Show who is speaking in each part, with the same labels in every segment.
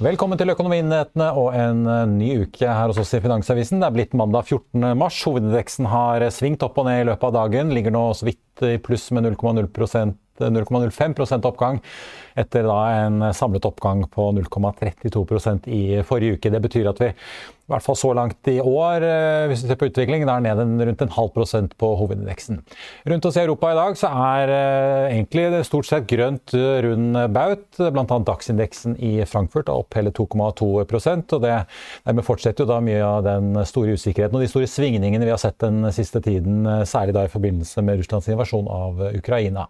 Speaker 1: Velkommen til Økonominyhetene og en eh, ny uke her hos oss i Finansavisen. Det er blitt mandag 14. mars. Hovedindeksen har svingt opp og ned i løpet av dagen. Ligger nå så vidt i pluss med 0,0 0,05% oppgang etter en samlet oppgang på 0,32% i forrige uke. Det betyr at vi i hvert fall så langt i år, eh, hvis vi ser på utviklingen, er ned en, rundt en halv prosent på hovedindeksen. Rundt oss i Europa i dag så er eh, egentlig det stort sett grønt eh, rund baut. Bl.a. dagsindeksen i Frankfurt er opp hele 2,2% og det Dermed fortsetter jo da mye av den store usikkerheten og de store svingningene vi har sett den siste tiden, særlig da i forbindelse med Russlands invasjon av Ukraina.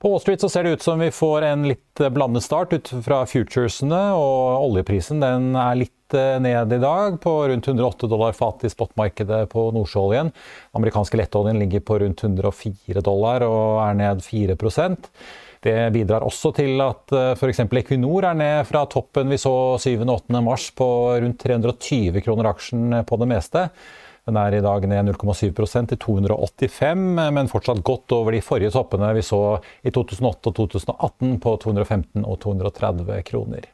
Speaker 1: På Wall Street så ser det ut som vi får en litt blandet start ut fra futuresene, og oljeprisen den er litt eh, ned i dag, på rundt 108 dollar fat i spotmarkedet på nordsjøoljen. Amerikanske lettoljen ligger på rundt 104 dollar og er ned 4% det bidrar også til at f.eks. Equinor er ned fra toppen vi så 7. og 8. mars på rundt 320 kroner aksjen på det meste. Den er i dag ned 0,7% til 285, men fortsatt godt over de forrige toppene vi så i 2008 og 2018 på 215 og 230 kroner.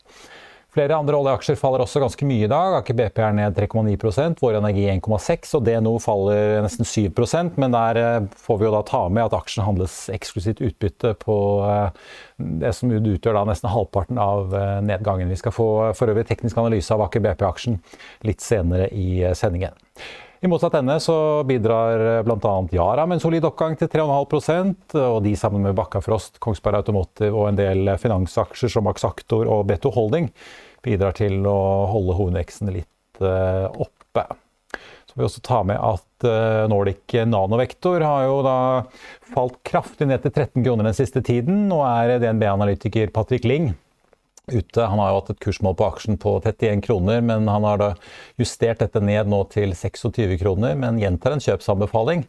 Speaker 1: Flere andre oljeaksjer faller også ganske mye i dag. Aker BP er ned 3,9% Vår Energi 1,6 og DNO faller nesten 7% Men der eh, får vi jo da ta med at aksjen handles eksklusivt utbytte på eh, det som utgjør da nesten halvparten av eh, nedgangen. Vi skal få for øvrig teknisk analyse av Aker BP-aksjen litt senere i sendingen. I motsatt ende så bidrar bl.a. Yara med en solid oppgang til 3,5% og de sammen med Bakkafrost, Kongsberg Automotive og en del finansaksjer som Axactor og Beto Holding bidrar til å holde hovedveksten litt eh, oppe. Så vil vi også ta med at eh, Nordic Nanovektor har jo da falt kraftig ned til 13 kroner den siste tiden. Nå er DNB-analytiker Patrick Ling ute. Han har jo hatt et kursmål på aksjen på 31 kroner, men han har da justert dette ned nå til 26 kroner, men gjentar en kjøpsanbefaling.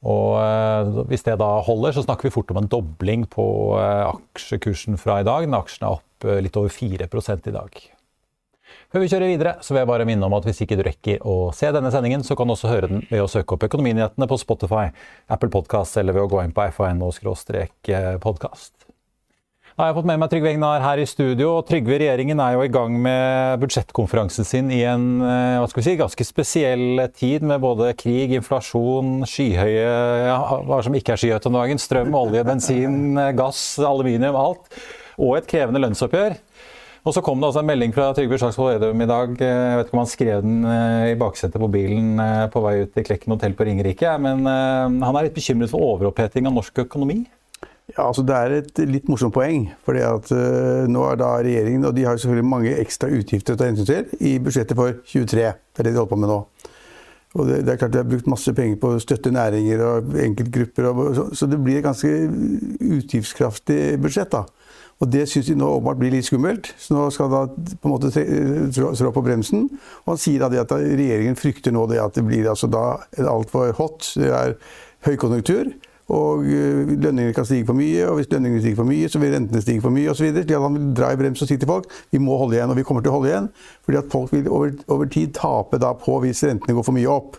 Speaker 1: Og øh, Hvis det da holder, så snakker vi fort om en dobling på øh, aksjekursen fra i dag. Den aksjen er opp øh, litt over 4 i dag. Før vi kjører videre, så vil jeg bare minne om at hvis ikke du rekker å se denne sendingen, så kan du også høre den ved å søke opp Økonominyhetene på Spotify, Apple Podkast eller ved å gå inn på fano-podkast. Har jeg fått med meg Trygve Egnar her i studio. og Trygve regjeringen er jo i gang med budsjettkonferansen sin i en eh, hva skal vi si, ganske spesiell tid med både krig, inflasjon, skyhøye Hva som ikke er skyhøyt om dagen. Strøm, olje, bensin, gass, aluminium, alt. Og et krevende lønnsoppgjør. Og så kom det altså en melding fra Trygve Slagsvold Vedum i dag. Jeg vet ikke om han skrev den eh, i baksetet på bilen eh, på vei ut til Klekken hotell på Ringerike, men han er litt bekymret for overoppheting av norsk økonomi?
Speaker 2: Ja, altså Det er et litt morsomt poeng. fordi at uh, nå er da regjeringen Og de har selvfølgelig mange ekstra utgifter å ta hensyn til i budsjettet for 23. Det er det de holder på med nå. Og det, det, er klart De har brukt masse penger på å støtte næringer og enkeltgrupper. Og, så, så, det blir et ganske utgiftskraftig budsjett. da. Og Det syns de nå åpenbart blir litt skummelt. Så nå skal da på en måte trå på bremsen. Og han sier da det at regjeringen frykter nå det at det blir altså da altfor hot. Det er høykonjunktur. Og eh, lønningene kan stige for mye, og hvis lønningene stiger for mye, så vil rentene stige for mye osv. Slik at han vil dra i brems og si til folk vi må holde igjen, og vi kommer til å holde igjen. Fordi at folk vil over, over tid tape da på hvis rentene går for mye opp.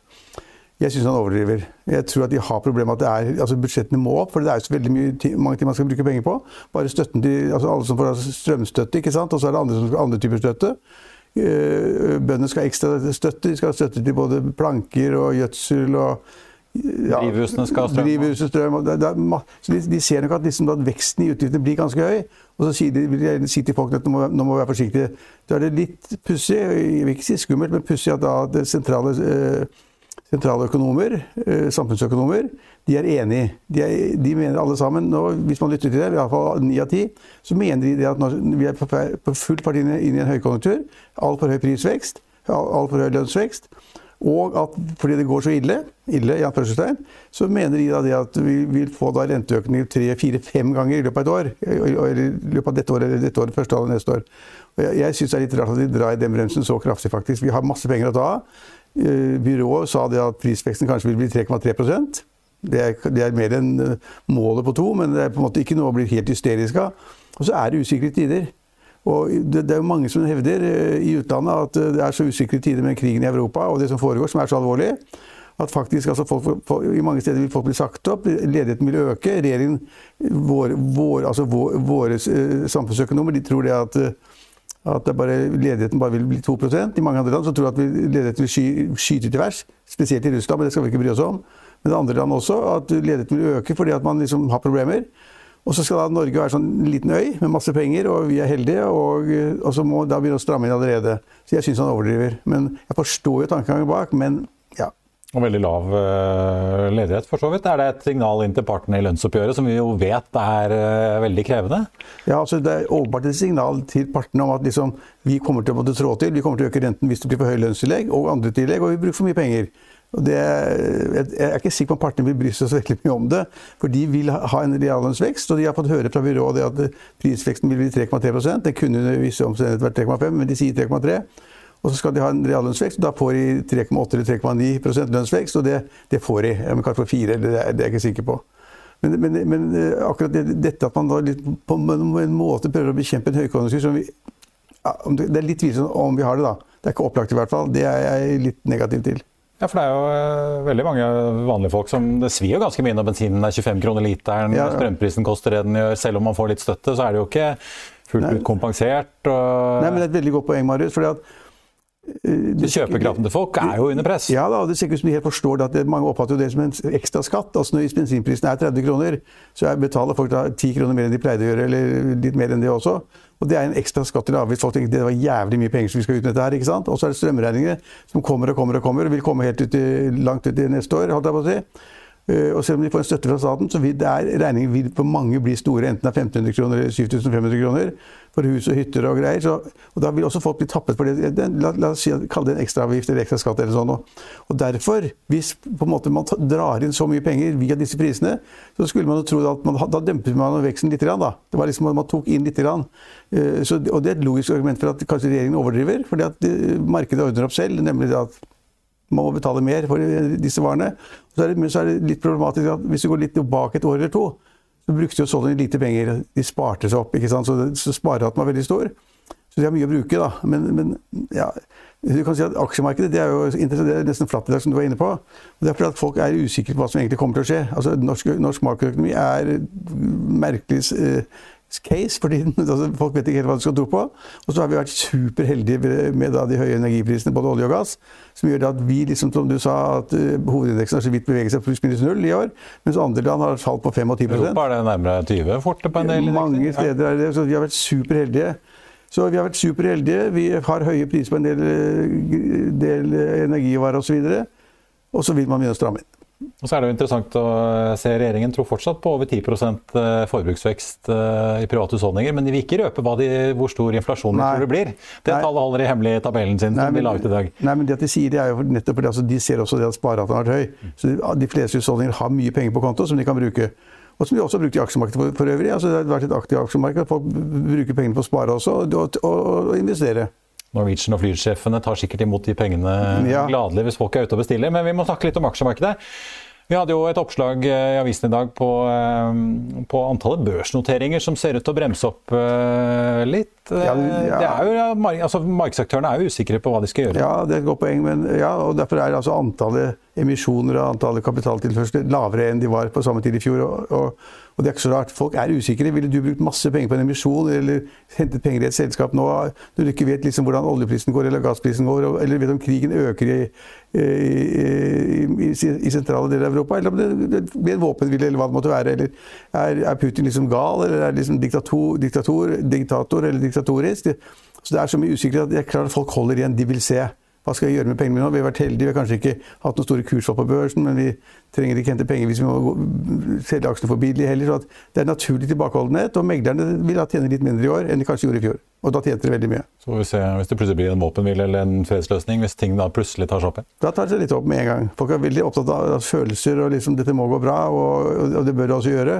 Speaker 2: Jeg syns han overdriver. Jeg tror at de har problemer med at det er, altså budsjettene må opp. For det er jo så veldig mye, mange ting man skal bruke penger på. Bare støtten til altså Alle som får strømstøtte, ikke sant. Og så er det andre som ha andre typer støtte. Eh, Bøndene skal ha ekstra støtte. De skal ha støtte til både planker og gjødsel og ja,
Speaker 1: Drivhusene skal ha strøm.
Speaker 2: Drivhuset, strøm det, det så de, de ser nok at, liksom, at veksten i utgiftene blir ganske høy. Og så sier de, vil si til folk at nå må, nå må vi være forsiktige. Da er det litt pussig, jeg vil ikke si skummelt, men pussig at at sentrale, eh, sentrale økonomer, eh, samfunnsøkonomer, de er enige. De, de mener alle sammen, nå, hvis man lytter til det, i hvert fall ni av ti, så mener de det at når vi er på, på fullt fart i inn i en høykonjunktur, altfor høy prisvekst, altfor høy lønnsvekst, og at fordi det går så ille, ille ja, så mener de at vi vil få da renteøkninger tre, fire, fem ganger i løpet av et år. I løpet av dette året eller dette året, første halvår neste år. Og jeg jeg syns det er litt rart at de drar i den bremsen så kraftig, faktisk. Vi har masse penger å ta av. Eh, Byrået sa det at prisveksten kanskje vil bli 3,3 det er, det er mer enn eh, målet på to, men det er på en måte ikke noe å bli helt hysterisk av. Og så er det usikre tider. Og det, det er jo mange som hevder eh, i utlandet at eh, det er så usikre tider med krigen i Europa og det som foregår, som er så alvorlig, at faktisk altså folk, folk, i mange steder vil folk bli sagt opp, ledigheten vil øke. Regjeringen, vår, vår, altså vår, våre eh, samfunnsøkonomer de tror det at, at bare, ledigheten bare vil bli 2 I mange andre land så tror de at ledigheten vil sky, skyte til værs, spesielt i Russland, men det skal vi ikke bry oss om. Men i andre land også, at ledigheten vil øke fordi at man liksom har problemer. Og så skal da Norge være sånn en liten øy med masse penger, og vi er heldige. Og, og så må da begynne å stramme inn allerede. Så jeg syns han overdriver. Men jeg forstår jo tankegangen bak, men ja.
Speaker 1: Og veldig lav eh, ledighet, for så vidt. Er det et signal inn til partene i lønnsoppgjøret, som vi jo vet er eh, veldig krevende?
Speaker 2: Ja, altså Det er åpenbart et signal til partene om at liksom, vi kommer til å måtte trå til. Vi kommer til å øke renten hvis det blir for høy lønnstillegg og andre tillegg, og vi bruker for mye penger. Det, jeg er ikke sikker på om partene vil bry seg så veldig mye om det. For de vil ha en reallønnsvekst, og de har fått høre fra byrået at prisveksten vil bli 3,3 Det kunne under visse omstendigheter vært 3,5, men de sier 3,3 og så skal de ha en reallønnsvekst, og da får de 3,8 eller 3,9% lønnsvekst, og det, det får de. Men kanskje 4, eller det er, det er jeg ikke sikker på. Men, men, men eh, akkurat det, dette at man da på en måte prøver å bekjempe en høykonjunktur som vi ja, det er litt tvilsomt om vi har det, da. Det er ikke opplagt i hvert fall. Det er jeg litt negativ til.
Speaker 1: Ja, for det er jo eh, veldig mange vanlige folk som Det svir jo ganske mye når bensinen er 25 kroner literen,
Speaker 2: Ja, ja.
Speaker 1: strømprisen koster det den gjør. Selv om man får litt støtte, så er det jo ikke fullt ut kompensert. Og
Speaker 2: Nei, men det er et veldig godt poeng, Marius. fordi at det-
Speaker 1: kjøpekraften til folk er jo under press.
Speaker 2: Ja da, det ser ikke ut som de helt forstår det. at Mange oppfatter jo det som en ekstra skatt. Altså Når bensinprisen er 30 kroner, så er- betaler folk da 10 kroner mer enn de pleide å gjøre, eller litt mer enn det også. Og det er en ekstra skatt eller avgift. Folk tenker det var jævlig mye penger som vi skal ut med dette her. ikke sant? Og så er det strømregninger som kommer og kommer og kommer, og vil komme helt ut i, langt ut i neste år, holdt jeg på å si. Eh, Og selv om de får en støtte fra staten, så vil det er, regningen vil for mange bli store. Enten det er 1500 kroner eller 7500 kroner for hus og hytter og greier. Så, og da vil også folk bli tappet for det. La, la oss si, kalle det en ekstraavgift eller ekstra skatt eller sånn. Og, derfor, hvis måte man drar inn så mye penger via disse prisene, så skulle man jo tro at man, da dempet man veksten litt. Da. Det var liksom at Man tok inn litt. Eh, Så, og det er et logisk argument for at kanskje regjeringen overdriver. fordi at eh, markedet ordner opp selv. nemlig at man må betale mer for disse varene. Så det, men så er det litt problematisk at hvis du går litt tilbake et år eller to, så brukte jo Sony lite penger. De sparte seg opp, ikke sant? så, så spareraten var veldig stor. Så de har mye å bruke, da. Men, men ja, du kan si at aksjemarkedet det er jo det er nesten flatt i dag, som du var inne på. Og det er fordi at folk er usikre på hva som egentlig kommer til å skje. Altså, norsk, norsk makroøkonomi er merkelig eh, case fordi. Altså, folk vet ikke helt hva de skal tro på. Og så har vi vært superheldige med, de høye energiprisene, både olje og gass, som gjør det at vi, liksom, som du sa, at uh, hovedindeksen har så vidt beveget seg pluss minus null i år, mens andre land har falt på 5 og 10
Speaker 1: Europa er det nærmere 20 forte på en del
Speaker 2: mange steder er det, så vi har vært superheldige. Så vi har vært superheldige. Vi har høye priser på en del, eh, del energivarer osv. Og, så og så vil man begynne å stramme inn.
Speaker 1: Og så er det jo interessant å se regjeringen tror fortsatt på over 10 forbruksvekst eh, i private husholdninger, men de vil ikke røpe de, hvor stor inflasjonen
Speaker 2: Nei.
Speaker 1: tror det blir. Det
Speaker 2: Nei.
Speaker 1: tallet holder de hemmelig i tabellen sin som de la ut i dag.
Speaker 2: nei, men det at de sier det er jo nettopp fordi altså, de ser også det at spareraten har vært høy. Så de, de fleste husholdninger har mye penger på konto som de kan bruke. Og som de også har brukt i aksjemarkedet for, for øvrig. Altså, det har vært et aktivt aksjemarked. Folk bruker pengene på å spare også, og, og, og investere.
Speaker 1: Norwegian og flysjefene tar sikkert imot de pengene
Speaker 2: Ja.
Speaker 1: gladelig hvis folk er ute og bestiller. Men vi må snakke litt om aksjemarkedet. Vi hadde jo et oppslag eh, i avisen i dag på, eh, på antallet børsnoteringer som ser ut til å bremse opp eh, litt.
Speaker 2: Ja, det- ja.
Speaker 1: Det er jo, altså, Markedsaktørene er jo usikre på hva de skal gjøre.
Speaker 2: Ja, det er et godt poeng, men ja, og derfor er altså antallet emisjoner og antallet kapitaltilførsler lavere enn de var på samme tid i fjor. Og, og, og, det er ikke så rart. Folk er usikre. Ville du brukt masse penger på en emisjon eller hentet penger i et selskap nå når du ikke vet liksom hvordan oljeprisen går eller gassprisen går, eller vet om krigen øker i, i, i, i sentrale deler av Europa, eller om det, det blir en våpenhvile eller hva det måtte være. Eller er, er Putin liksom gal, eller er liksom diktator, diktator, diktator eller diktatorisk? Så det er så mye usikkerhet at jeg er klart at folk holder igjen. De vil se. Hva skal jeg gjøre med pengene mine nå? Vi har vært heldige, vi har kanskje ikke hatt noen store kursfall på børsen, men vi trenger ikke hente penger hvis vi må selge aksjene for billig heller. Så det er naturlig tilbakeholdenhet, og meglerne vil da tjene litt mindre i år enn de kanskje gjorde i fjor. Og da tjente de veldig mye.
Speaker 1: Så får vi se hvis det plutselig blir en våpenhvile eller en fredsløsning, hvis ting da plutselig tar seg opp igjen?
Speaker 2: Da tar det seg litt opp med en gang. Folk er veldig opptatt av følelser og liksom dette må gå bra, og, og det bør det også gjøre.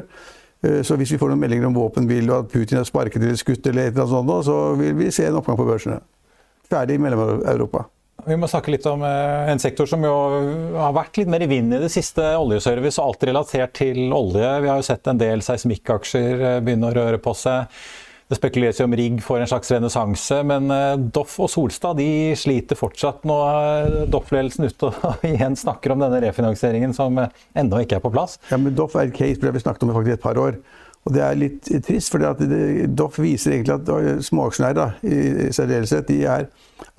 Speaker 2: Eh, så hvis vi får noen meldinger om våpenhvile og at Putin har sparket eller skutt, eller et eller annet sånt, så vil vi se en oppgang på børsene. Ferdig i Mellom-Europa.
Speaker 1: Vi må snakke litt om eh, en sektor som jo har vært litt mer i vinden i det siste. Oljeservice og alt relatert til olje. Vi har jo sett en del seismikkaksjer eh, begynne å røre på seg. Det spekuleres jo om rigg får en slags renessanse, men eh, Doff og Solstad de sliter fortsatt. Nå er Doff-ledelsen ute og igjen snakker om denne refinansieringen som ennå ikke er på plass.
Speaker 2: Ja, men Doff er et case, det har vi snakket om i faktisk et par år. Og det er litt trist, for Doff viser egentlig at eh, småaksjonærer i særdeleshet de er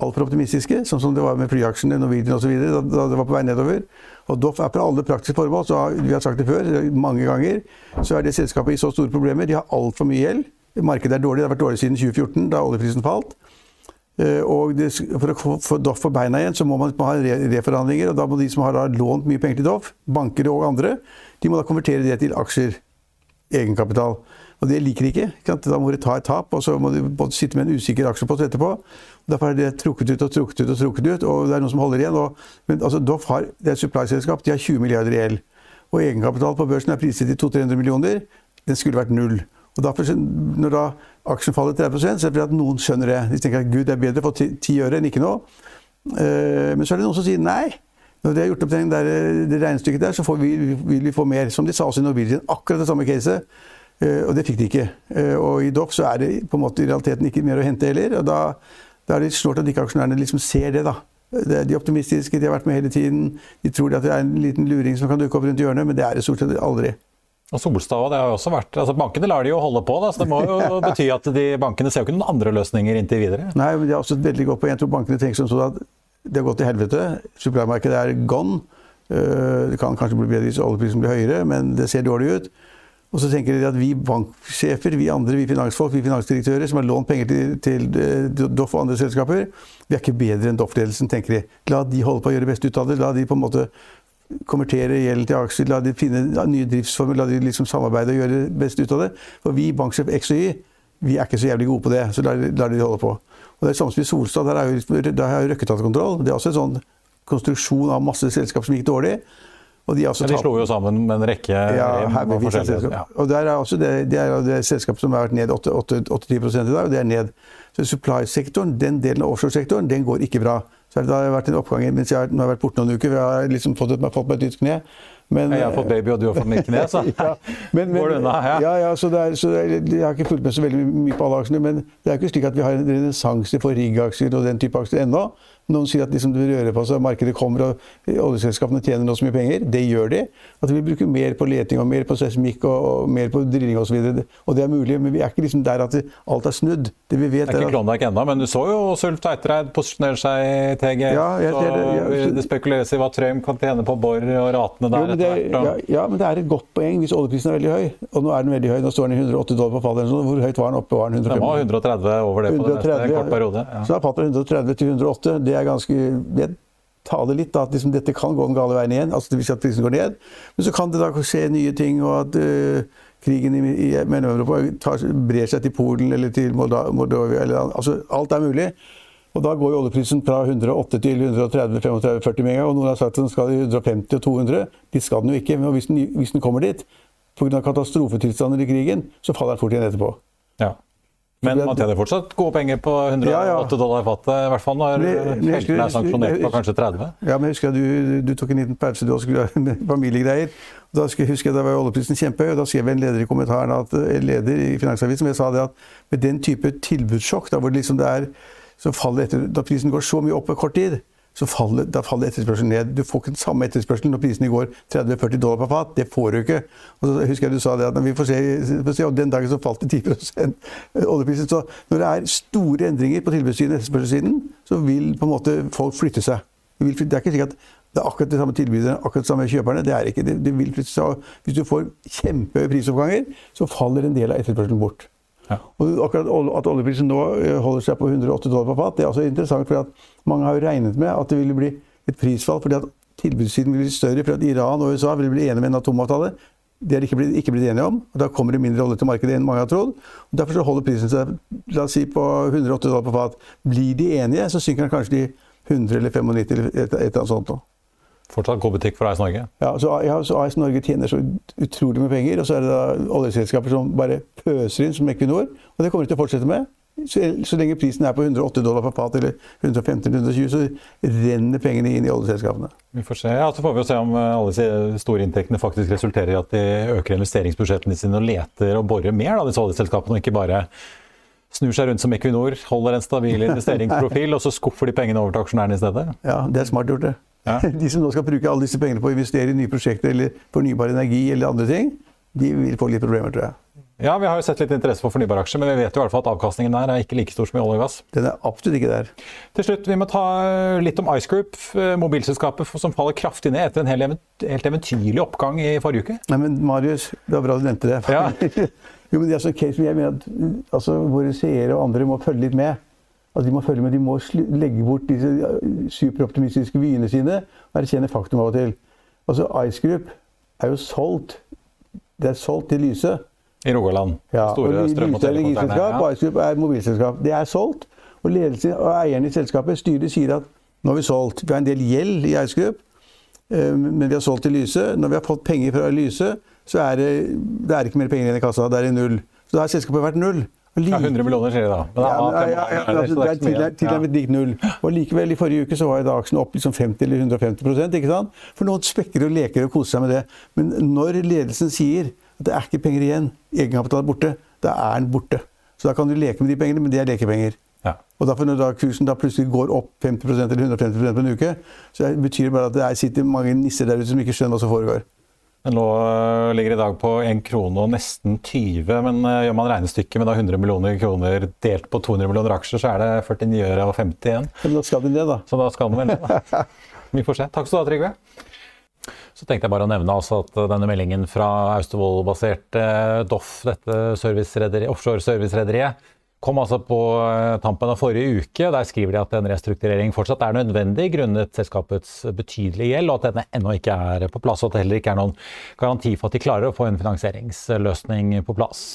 Speaker 2: altfor optimistiske, sånn som det var med flyaksjene, Norwegian osv. Da, da det var på vei nedover. Og Doff er på alle praktiske formål, så vi har sagt det før, mange ganger, så er det selskapet i så store problemer. De har altfor mye gjeld. Markedet er dårlig, det har vært dårlig siden 2014, da oljeprisen falt. Eh, og det, for å få Doff på beina igjen, så må man ha reforhandlinger. Og da må de som har lånt mye penger til Doff, banker og andre, de må da konvertere det til aksjer egenkapital. Og det liker de ikke. ikke da må de ta et tap, og så må de både sitte med en usikker aksjepost etterpå. Og derfor er det trukket ut og trukket ut og trukket ut, og det er noen som holder igjen. Og, men altså, Doff har, det er et supply-selskap, de har 20 milliarder i gjeld. Og egenkapital på børsen er priset til 200-300 millioner. Den skulle vært null. Og da, Når da aksjen faller 30 så er det fordi at noen skjønner det. De tenker at gud, det er bedre å få ti øre enn ikke noe. Eh, men så er det noen som sier nei. Når de har gjort opp den der, det regnestykket der, så vi, vil vi få mer. Som de sa også i Norwegian. Akkurat det samme caset. Uh, og det fikk de ikke. Uh, og i Doff så er det på en måte i realiteten ikke mer å hente heller. og Da, da er det snålt at ikke aksjonærene liksom ser det. da. De er optimistiske, de har vært med hele tiden. De tror at det er en liten luring som kan dukke opp rundt hjørnet, men det er det stort sett aldri.
Speaker 1: Og Solstad, det har jo også vært, altså Bankene lar de jo holde på, da, så det må jo bety at de, bankene ser jo ikke noen andre løsninger inntil videre?
Speaker 2: Nei, men de har også et veldig godt poeng. Jeg tror bankene tenker som sånn at det har gått til helvete. Supplymarkedet er gone. Eh, det kan kanskje bli bedre hvis oljeprisen blir høyere, men det ser dårlig ut. Og så tenker de at vi banksjefer, vi andre, vi finansfolk, vi finansdirektører som har lånt penger til, til eh, Doff og andre selskaper, vi er ikke bedre enn Doff-ledelsen, tenker de. La de holde på å gjøre best ut av det. La de på en måte konvertere gjeld til aksjer, la de finne nye driftsformer, la de liksom samarbeide og gjøre det best ut av det. For vi banksjef X og Y, vi er ikke så jævlig gode på det, så lar de holde på. Og det er i Solstad, der er der har røkketatskontroll. Det er også en sånn konstruksjon av masse selskap som gikk dårlig.
Speaker 1: Og de, de slo jo sammen med en rekke
Speaker 2: ja. Ja. Og der er også det, det er det selskapet som har vært ned 88 i dag, og det er ned. Så supply-sektoren, den delen av offshore-sektoren, den går ikke bra. Så det har vært en oppgang mens jeg har, har vært borte noen uker. Vi har liksom fått, fått meg et nytt kne.
Speaker 1: Men, jeg har fått baby, og du har fått mitt kne, så ja, men, men, går det unna.
Speaker 2: Ja, ja, ja så, er, så er, Jeg har ikke fulgt med så veldig mye på alle aksjene, men det er ikke slik at vi har en renessanse for rigg-aksjer og den type aksjer ennå. Noen sier at liksom det rører på seg, markedet kommer og oljeselskapene tjener nå så mye penger. Det gjør de. At vi bruker mer på leting og mer på seismikk og, og mer på drilling osv. Og, så og det er mulig, men vi er ikke liksom der at alt er snudd.
Speaker 1: Det vi vet det er ikke Klondyke ennå, men du så jo Sulf Teitreid posisjonere seg i TG. Ja, jeg, så det, ja, det spekuleres i hva Trøim kan tjene på Borr og ratene der
Speaker 2: jo, det, etter hvert. Ja, ja, men det er et godt poeng hvis oljeprisen er veldig høy. Og nå er den veldig høy. Nå står den i 180 dollar på fallet. Hvor høyt var den oppe? Var den 150?
Speaker 1: Den var 130 over det på 130, den neste kort periode.
Speaker 2: Ja. Så er faller 130 til 108. Det er ganske det taler litt da, at liksom, dette kan gå den gale veien igjen. altså det vil si at prisen går ned. Men så kan det da skje nye ting, og at uh, krigen i, i Mellom-Europa brer seg til Polen eller til Moldova. Eller, altså, alt er mulig. Og da går jo oljeprisen fra 108 til 130-35-40 mega. Og noen har sagt at den skal i 150 og 200. Dit skal den jo ikke. Men hvis den, hvis den kommer dit, pga. katastrofetilstander i krigen, så faller den fort igjen etterpå.
Speaker 1: Ja. Men man tjener fortsatt gode penger på 108 ja, ja. dollar fatet, i hvert fall når feltene er sanksjonert på kanskje 30?
Speaker 2: Ja, men husker jeg du, du tok en liten pause, du også skulle ha familiegreier. Da husker jeg da var oljeprisen kjempehøy, og da skrev en leder i kommentaren at, leder i Finansavisen jeg sa det at med den type tilbudssjokk, da hvor det liksom det er så faller etter, da prisen går så mye opp på kort tid, så faller, da faller etterspørselen ned. Du får ikke den samme etterspørselen når prisene går 30-40 dollar per fat. Det får du ikke. Og så husker jeg du sa det at vi får se, og Den dagen så falt det 10 oljeprisen. Så når det er store endringer på tilbudssiden og etterspørselssiden, så vil på en måte folk flytte seg. Det er ikke sikkert at det er akkurat det samme tilbyderne, akkurat de samme kjøperne. Det er ikke, det, det vil flytte seg. Hvis du får kjempehøye prisoppganger, så faller en del av etterspørselen bort. Og akkurat At oljeprisen nå eh, holder seg på 180 dollar per fat, det er også interessant. for Mange har jo regnet med at det ville bli et prisfall fordi at tilbudssiden vil bli større. for at Iran og USA vil bli enige med en atomavtale. Det har de ikke blitt, enige om. og Da kommer det mindre olje til markedet enn mange har trodd. og Derfor så holder prisen seg la oss si, på 180 dollar per fat. Blir de enige, så synker den kanskje til 100 eller 95 eller et, eller annet sånt. nå.
Speaker 1: Fortsatt god butikk for AS Norge.
Speaker 2: Ja, så, ja, så AS Norge tjener så utrolig med penger, og så er det da oljeselskaper som bare pøser inn, som Equinor. Og det kommer de til å fortsette med. Så, så lenge prisen er på 108 dollar per fat eller 115-120, så renner pengene inn i oljeselskapene.
Speaker 1: Vi får se. Ja, så får vi jo se om eh, alle disse store inntektene faktisk resulterer i at de øker investeringsbudsjettene sine og leter og borer mer, da, disse oljeselskapene, og ikke bare snur seg rundt som Equinor, holder en stabil investeringsprofil, og så skuffer de pengene over til aksjonærene i stedet.
Speaker 2: Ja, det er smart gjort, det.
Speaker 1: Ja.
Speaker 2: De som nå skal bruke alle disse pengene på å investere i nye prosjekter eller fornybar energi eller andre ting, de vil få litt problemer, tror jeg.
Speaker 1: Ja, vi har jo sett litt interesse for fornybaraksjer, men vi vet jo i hvert fall at avkastningen der er ikke like stor som i olje og gass.
Speaker 2: Den er absolutt ikke der.
Speaker 1: Til slutt, vi må ta litt om Ice Group, eh, mobilselskapet som faller kraftig ned etter en helt, event helt eventyrlig oppgang i forrige uke.
Speaker 2: Nei, men Marius, det var bra du nevnte det.
Speaker 1: Ja.
Speaker 2: jo, men det er sånn case, jeg mener at altså, Våre seere og andre må følge litt med. Altså, de må følge med, de må legge bort disse superoptimistiske vyene sine og erkjenne faktum av og til. Altså, Ice Group er jo solgt. Det er solgt til Lyse.
Speaker 1: I Rogaland.
Speaker 2: Ja,
Speaker 1: Store
Speaker 2: og
Speaker 1: strøm- og
Speaker 2: er
Speaker 1: telekonsernet. Ja.
Speaker 2: Ice Group er mobilselskap. Det er solgt. Og ledelsen og eierne i selskapet, styret, sier at nå har vi solgt. Vi har en del gjeld i Ice Group, eh, men vi har solgt til Lyse. Når vi har fått penger fra Lyse, så er det, det er ikke mer penger igjen i kassa. Det er i null. Så da har selskapet vært null.
Speaker 1: Ja, 100 millioner, sier de da. Men
Speaker 2: ja, ja, ja, ja,
Speaker 1: milliarder,
Speaker 2: altså,
Speaker 1: så
Speaker 2: det er
Speaker 1: ikke så mye.
Speaker 2: tilnær- lik null. Og likevel, i forrige uke så var jo da aksjen opp liksom 50 eller 150% ikke sant? For noen spekker og leker og koser seg med det. Men når ledelsen sier at det er ikke penger igjen, egenkapital er borte, da er den borte. Så da kan du leke med de pengene, men det er lekepenger.
Speaker 1: Ja.
Speaker 2: Og derfor når da kursen da plutselig går opp 50% eller 150 på en uke, så betyr det bare at det er, sitter mange nisser der ute som ikke skjønner hva som foregår.
Speaker 1: Den lå, øh, ligger i dag på 1 krone og nesten 20, men øh, gjør man regnestykket med da 100 millioner kroner delt på 200 millioner aksjer, så er det 49 øre og 50 igjen.
Speaker 2: Men da skal den det, da.
Speaker 1: Så da skal den vel det, da. Vi får se. Takk skal du ha, Trygve. Så tenkte jeg bare å nevne altså at denne meldingen fra Austevoll-baserte Doff, dette servicerederi- offshore-servicerederiet, kom altså på eh, tampen av forrige uke. Der skriver de at en restrukturering fortsatt er nødvendig grunnet selskapets betydelige gjeld, og at denne ennå ikke er på plass, og at det heller ikke er noen garanti for at de klarer å få en finansieringsløsning på plass.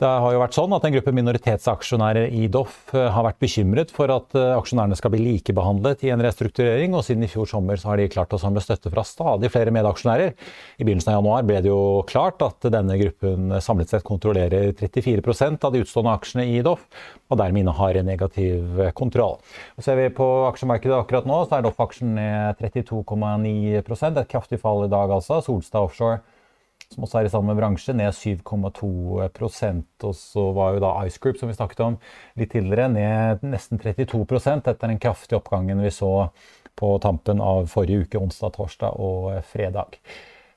Speaker 1: Det har jo vært sånn at En gruppe minoritetsaksjonærer i Doff eh, har vært bekymret for at eh, aksjonærene skal bli likebehandlet i en restrukturering, og siden i fjor sommer så har de klart å samle støtte fra stadig flere medaksjonærer. I begynnelsen av januar ble det jo klart at denne gruppen samlet sett kontrollerer 34% av de utstående aksjene i Doff, og dermed innehar negativ kontroll. Og ser vi på aksjemarkedet akkurat nå, så er Doff-aksjen ned 32,9 et kraftig fall i dag altså. Solstad Offshore som også er i samme bransje, ned 7,2% Og så var jo da Ice Group, som vi snakket om litt tidligere, ned nesten 32% etter den kraftige oppgangen vi så på tampen av forrige uke, onsdag, torsdag og fredag.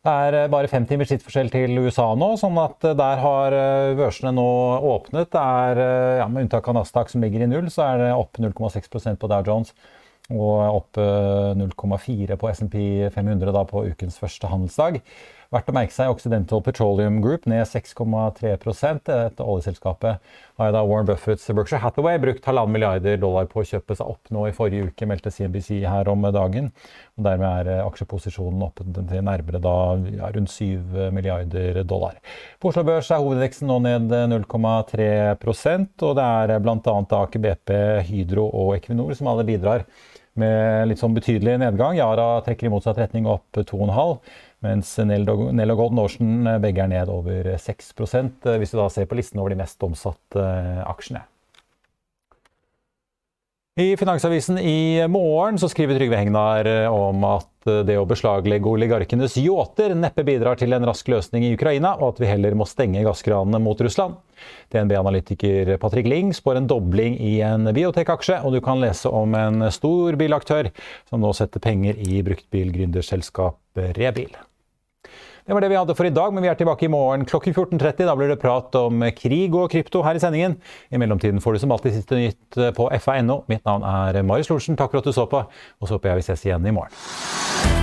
Speaker 1: Det er eh, bare fem timers tidsforskjell til USA nå, sånn at eh, der har eh, børsene nå åpnet. Det er, ja, Med unntak av Nasdaq som ligger i null, så er det opp 0,6% på Dow Jones og opp eh, 0,4 på SMP 500 da på ukens første handelsdag. Verdt å merke seg Occidental Petroleum Group ned 6,3 Dette oljeselskapet har da Warren Buffetts Berkshire Hathaway brukt halvannen milliarder dollar på å kjøpe seg opp nå i forrige uke, meldte CNBC her om dagen. Og Dermed er eh, aksjeposisjonen oppe til nærmere da ja, rundt 7 milliarder dollar. På Oslo Børs er hovedveksten nå ned 0,3% og det er bl.a. Aker BP, Hydro og Equinor som alle bidrar med litt sånn betydelig nedgang. Yara trekker i motsatt retning opp 2,5, mens Nell og Golden Ocean begge er ned over 6% hvis du da ser på listen over de mest omsatte eh, aksjene. I Finansavisen i morgen så skriver Trygve Hegnar eh, om at eh, det å beslaglegge oligarkenes yachter neppe bidrar til en rask løsning i Ukraina, og at vi heller må stenge gasskranene mot Russland. DNB-analytiker Patrick Ling spår en dobling i en biotek-aksje, og du kan lese om en stor bilaktør som nå setter penger i bruktbilgründerselskapet Rebil. Det var det vi hadde for i dag, men vi er tilbake i morgen klokken 14.30. Da blir det prat om krig og krypto her i sendingen. I mellomtiden får du som alltid siste nytt på fa.no. Mitt navn er Marius Lorentzen. Takk for at du så på, og så håper jeg vi ses igjen i morgen.